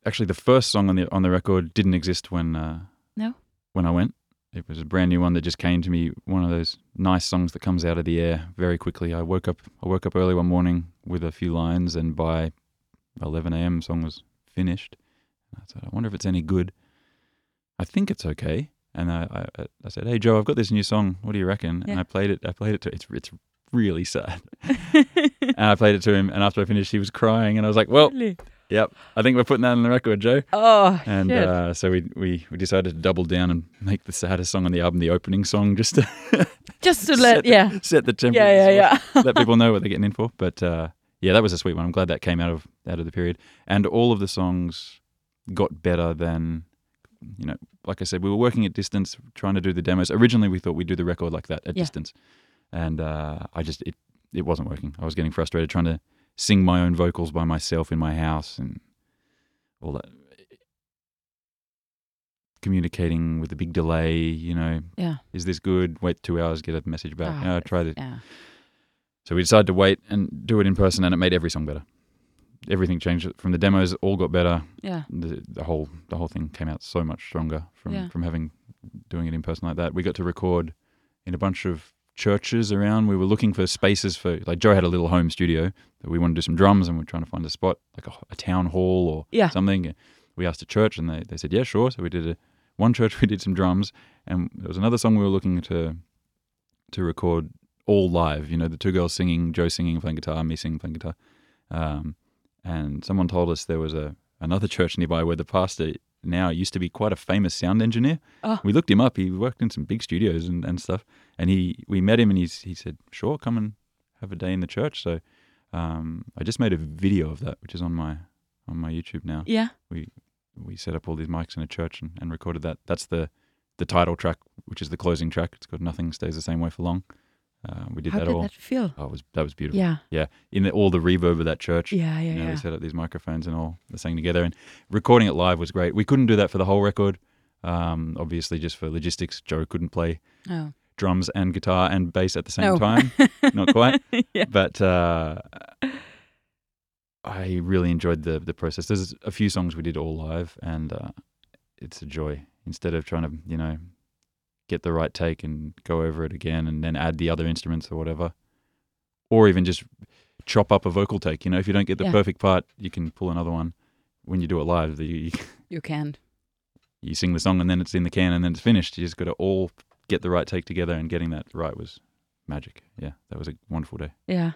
actually the first song on the on the record didn't exist when uh, No? when I went. It was a brand new one that just came to me. One of those nice songs that comes out of the air very quickly. I woke up. I woke up early one morning with a few lines, and by 11 a.m. the song was finished. I said, I wonder if it's any good. I think it's okay. And I, I, I said, Hey Joe, I've got this new song. What do you reckon? Yeah. And I played it. I played it to. It's it's really sad. and I played it to him. And after I finished, he was crying. And I was like, Well, Really? Yep. I think we're putting that on the record, Joe. Oh, And shit. uh, so we, we we decided to double down and make the saddest song on the album the opening song, just to just to let, the- yeah, set the temperature. yeah, yeah, yeah. let people know what they're getting in for. But uh, yeah, that was a sweet one. I'm glad that came out of out of the period. And all of the songs got better than you know. Like I said, we were working at distance, trying to do the demos. Originally, we thought we'd do the record like that at Yeah. distance, and uh, I just it it wasn't working. I was getting frustrated trying to sing my own vocals by myself in my house and all that. Communicating with a big delay, you know, Yeah. is this good? Wait two hours, get a message back. Ah, Oh, try this. Yeah. So we decided to wait and do it in person, and it made every song better. Everything changed from the demos; all got better. Yeah. The, the whole the whole thing came out so much stronger from Yeah. from having doing it in person like that. We got to record in a bunch of churches around. We were looking for spaces for like Joe had a little home studio that we wanted to do some drums, and we are trying to find a spot like a, a town hall or Yeah. something. We asked a church, and they, they said yeah, sure. So we did a one church. We did some drums, and there was another song we were looking to to record all live. You know, the two girls singing, Joe singing, playing guitar, me singing, playing guitar. Um, and someone told us there was a another church nearby where the pastor now used to be quite a famous sound engineer. Oh. We looked him up. He worked in some big studios and, and stuff. And he we met him and he's he said, "Sure, come and have a day in the church." So um, I just made a video of that, which is on my on my YouTube now. Yeah. We we set up all these mics in a church and, and recorded that. That's the the title track, which is the closing track. It's called "Nothing Stays the Same Way for Long." Uh, we did How that did all. that feel? Oh, it was that was beautiful. Yeah. Yeah, in the, all the reverb of that church. Yeah, yeah, you know, yeah. we set up these microphones and all the sang together, and recording it live was great. We couldn't do that for the whole record, um, obviously, just for logistics. Joe couldn't play Oh. Drums and guitar and bass at the same No. time, not quite. yeah. But uh, I really enjoyed the the process. There's a few songs we did all live, and uh, it's a joy. Instead of trying to, you know, get the right take and go over it again, and then add the other instruments or whatever, or even just chop up a vocal take. You know, if you don't get the Yeah. perfect part, you can pull another one. When you do it live, the, you, You can. you sing the song and then it's in the can and then it's finished. You just got to all get the right take together, and getting that right was magic. Yeah, that was a wonderful day. Yeah.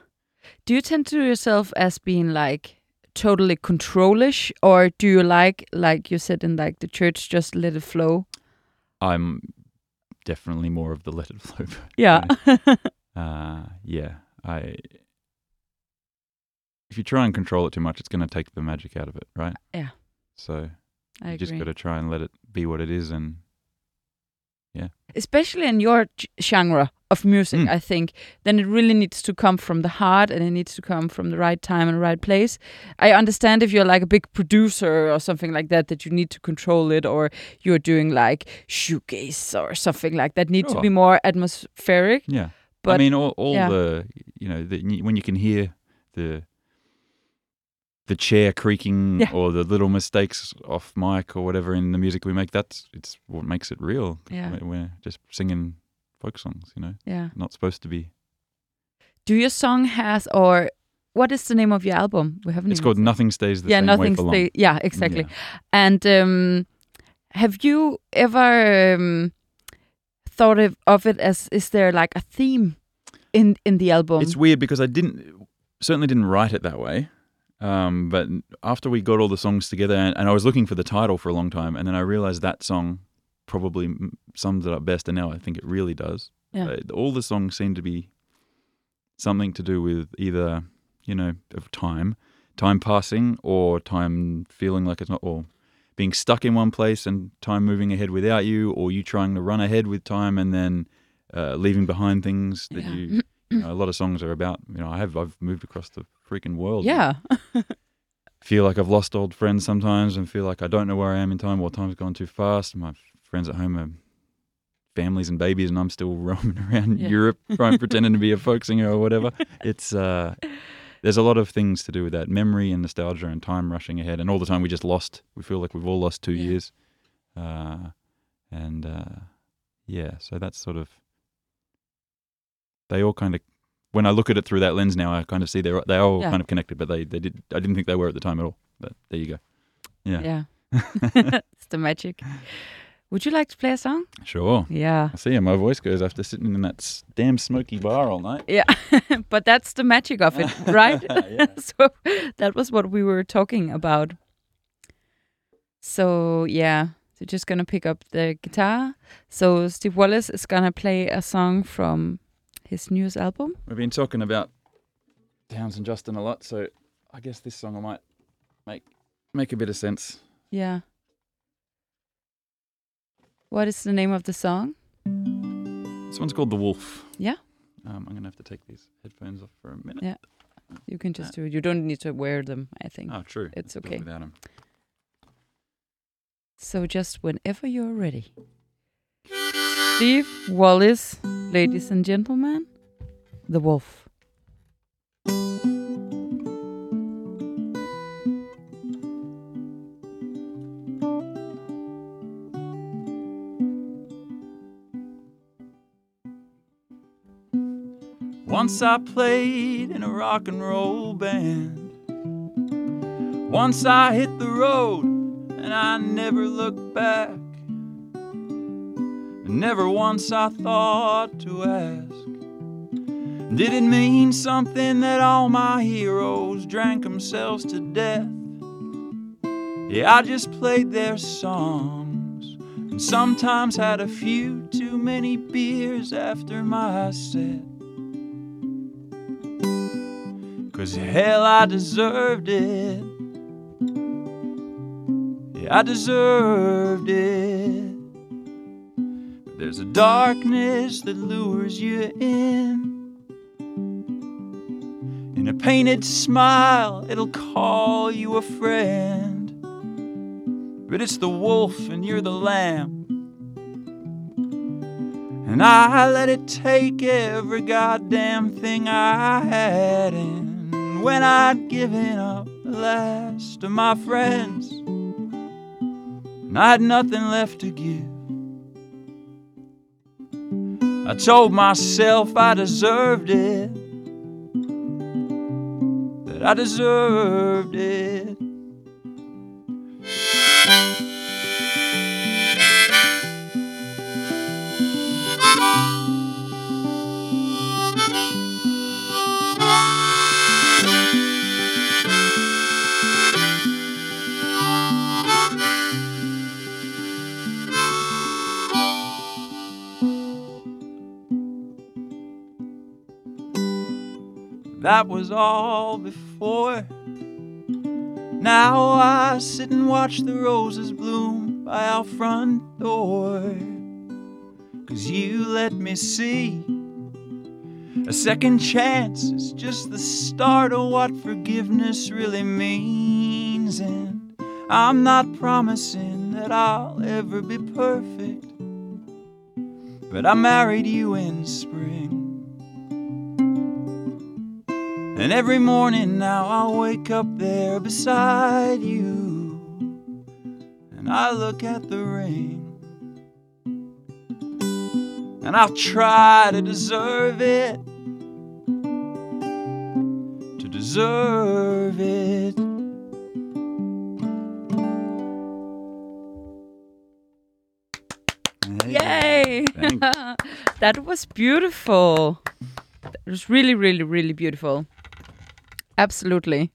Do you tend to yourself as being like totally controlish, or do you like, like you said in like the church, just let it flow? I'm definitely more of the let it flow. Yeah. uh, yeah, I. If you try and control it too much, it's going to take the magic out of it, right? Yeah. So I you just got to try and let it be what it is, and Especially in your genre of music, Mm. I think, then it really needs to come from the heart and it needs to come from the right time and right place. I understand if you're like a big producer or something like that, that you need to control it, or you're doing like shoegaze or something like that, need to be more atmospheric. yeah. But I mean, all, all yeah. the you know, the, when you can hear the the chair creaking Yeah. or the little mistakes off mic or whatever in the music we make, that's it's what makes it real. Yeah. We're- just singing folk songs, you know, yeah. not supposed to be. Do your song has or what is the name of your album? We haven't. It's called. Nothing Stays the yeah, Same nothing Way for Long. stay. Yeah, exactly. Yeah. And um, have you ever um, thought of, of it as is there like a theme? in in the album. It's weird because I didn't certainly didn't write it that way. Um, but after we got all the songs together, and, and I was looking for the title for a long time, and then I realized that song probably sums it up best, and now I think it really does. Yeah. Uh, all the songs seem to be something to do with either you know of time, time passing, or time feeling like it's not, or being stuck in one place and time moving ahead without you, or you trying to run ahead with time and then uh, leaving behind things that Yeah. you. You know, a lot of songs are about. You know, I have I've moved across the freaking world. yeah. feel like I've lost old friends sometimes, and feel like I don't know where I am in time, or time's gone too fast. My friends at home are families and babies, and I'm still roaming around Yeah. Europe, trying pretending to be a folk singer or whatever. It's uh, there's a lot of things to do with that memory and nostalgia and time rushing ahead, and all the time we just lost. We feel like we've all lost two Yeah. years, uh, and uh, yeah, so that's sort of they all kind of. When I look at it through that lens now, I kind of see they're they are all Yeah. kind of connected, but they, they did I didn't think they were at the time at all. But there you go. Yeah, Yeah. it's the magic. Would you like to play a song? sure. Yeah. I see how my voice goes after sitting in that damn smoky bar all night. Yeah. but that's the magic of it, right? So that was what we were talking about. So yeah, so just gonna pick up the guitar. So Steve Wallace is gonna play a song from his newest album. We've been talking about Townes and Justin a lot, so I guess this song might make make a bit of sense. Yeah. What is the name of the song? This one's called The Wolf. Yeah. Um, I'm gonna have to take these headphones off for a minute. Yeah. You can just do it. You don't need to wear them, I think. Oh, true. It's Let's do it okay. So just whenever you're ready. Steve Wallace, ladies and gentlemen, the wolf. Once I played in a rock and roll band. Once I hit the road and I never looked back. Never once I thought to ask Did it mean something that all my heroes drank themselves to death? Yeah, I just played their songs and sometimes had a few too many beers after my set. Cause hell, I deserved it. Yeah, I deserved it. There's a darkness that lures you in. In a painted smile, it'll call you a friend. But it's the wolf and you're the lamb. And I let it take every goddamn thing I had. And when I'd given up the last of my friends, and I had nothing left to give, I told myself I deserved it. That I deserved it. That was all before. Now I sit and watch the roses bloom by our front door. Cause you let me see a second chance is just the start of what forgiveness really means. And I'm not promising that I'll ever be perfect, but I married you in spring. And every morning now I'll wake up there beside you. And I look at the rain. And I'll try to deserve it. To deserve it. Yay! That was beautiful. It was really, really, really beautiful. Absolutely.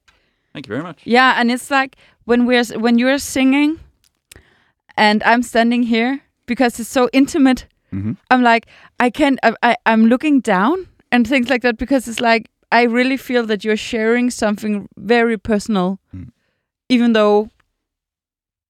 Thank you very much. Yeah, and it's like when we're when you're singing, and I'm standing here because it's so intimate. hmm I'm like I can't. I, I I'm looking down and things like that because it's like I really feel that you're sharing something very personal, Mm. even though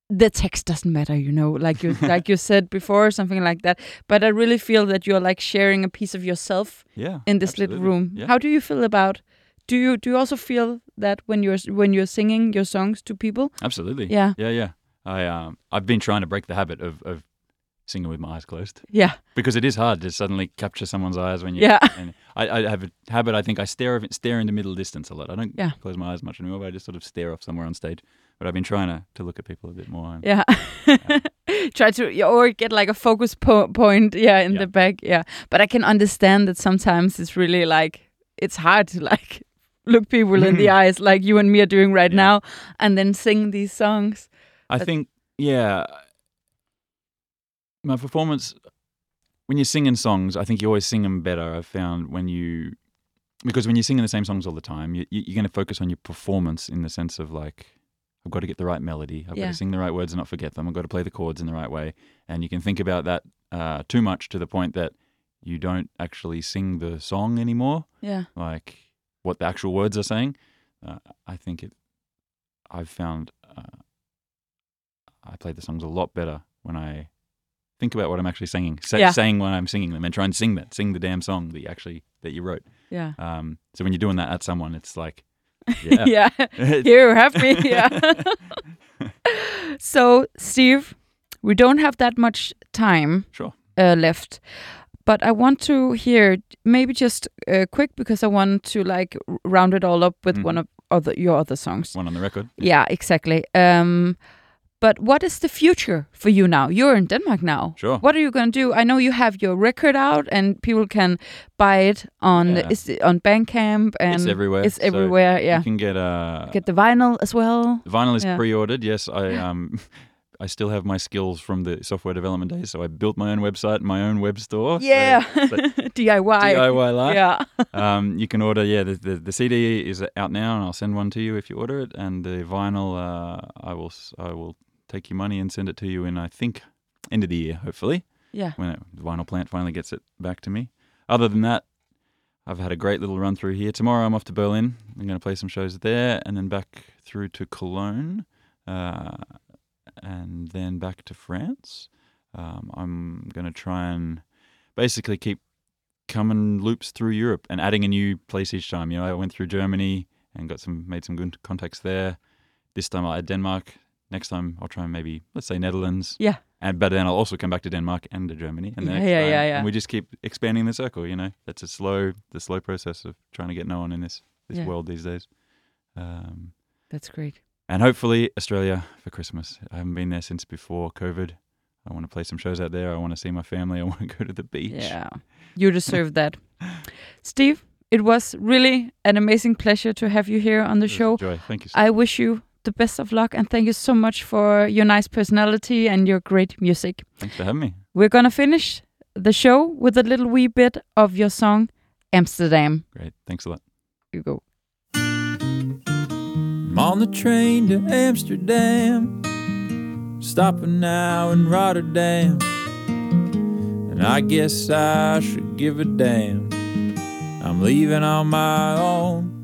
the text doesn't matter. You know, like you like you said before, something like that. But I really feel that you're like sharing a piece of yourself Yeah. in this little room. Yeah. How do you feel about? Do you do you also feel that when you're when you're singing your songs to people? Absolutely. Yeah. Yeah, yeah. I um I've been trying to break the habit of of singing with my eyes closed Yeah, because it is hard to suddenly capture someone's eyes when you. Yeah. And I, I have a habit. I think I stare stare into middle distance a lot. I don't Yeah. close my eyes much anymore. But I just sort of stare off somewhere on stage. But I've been trying to to look at people a bit more. And yeah. Try to or get like a focus po- point. Yeah, in Yeah. the back. Yeah, but I can understand that sometimes it's really like it's hard to like look people in the eyes like you and me are doing right Yeah. now, and then sing these songs. I But- think, yeah, my performance when you're singing songs, I think you always sing them better. I've found when you because when you're singing the same songs all the time, you, you're going to focus on your performance in the sense of like, I've got to get the right melody, I've got to sing the right words and not forget them, I've got to play the chords in the right way, and you can think about that uh, too much to the point that you don't actually sing the song anymore Yeah, like what the actual words are saying. Uh, I think it. I've found uh, I play the songs a lot better when I think about what I'm actually singing, Yeah. saying when I'm singing them, and try and sing that, sing the damn song that you actually that you wrote. yeah, Um, so when you're doing that at someone, it's like, yeah, yeah. Here, have me. Yeah. so, Steve, we don't have that much time Sure. uh, left, but I want to hear maybe just uh, quick because I want to like round it all up with Mhm. one of other your other songs. one on the record. Yeah, exactly. Um, but what is the future for you now? You're in Denmark now. Sure. What are you going to do? I know you have your record out, and people can buy it on Yeah. is it on Bandcamp and It's everywhere. It's So everywhere. yeah, You can get uh, get the vinyl as well. The vinyl is Yeah. pre-ordered. Yes, I um, I still have my skills from the software development days. So I built my own website, my own web store. Yeah, so DIY. DIY life. Yeah, Um, you can order. Yeah, the, the the CD is out now, and I'll send one to you if you order it. And the vinyl, uh, I will I will take your money and send it to you in I think end of the year, hopefully, yeah, when it, the vinyl plant finally gets it back to me. Other than that. I've had a great little run through here. Tomorrow I'm off to Berlin. I'm going to play some shows there, and then back through to Cologne, uh, and then back to France. Um, I'm going to try and basically keep coming loops through Europe and adding a new place each time. You know, I went through Germany and got some made some good contacts there. This time I'll add Denmark. Next time I'll try and maybe let's say Netherlands. Yeah. And but then I'll also come back to Denmark and to Germany. And Yeah, yeah, yeah, yeah. And we just keep expanding the circle. You know, that's a slow the slow process of trying to get known in this this Yeah. world these days. Um, that's great. And hopefully Australia for Christmas. I haven't been there since before COVID. I want to play some shows out there. I want to see my family. I want to go to the beach. Yeah, you deserve that, Steve. It was really an amazing pleasure to have you here on the It was a show. Joy. Thank you. I wish you the best of luck and thank you so much for your nice personality and your great music. Thanks for having me. We're gonna finish the show with a little wee bit of your song Amsterdam. Great. Thanks a lot. You go. On the train to Amsterdam, stopping now in Rotterdam. And I guess I should give a damn. I'm leaving on my own.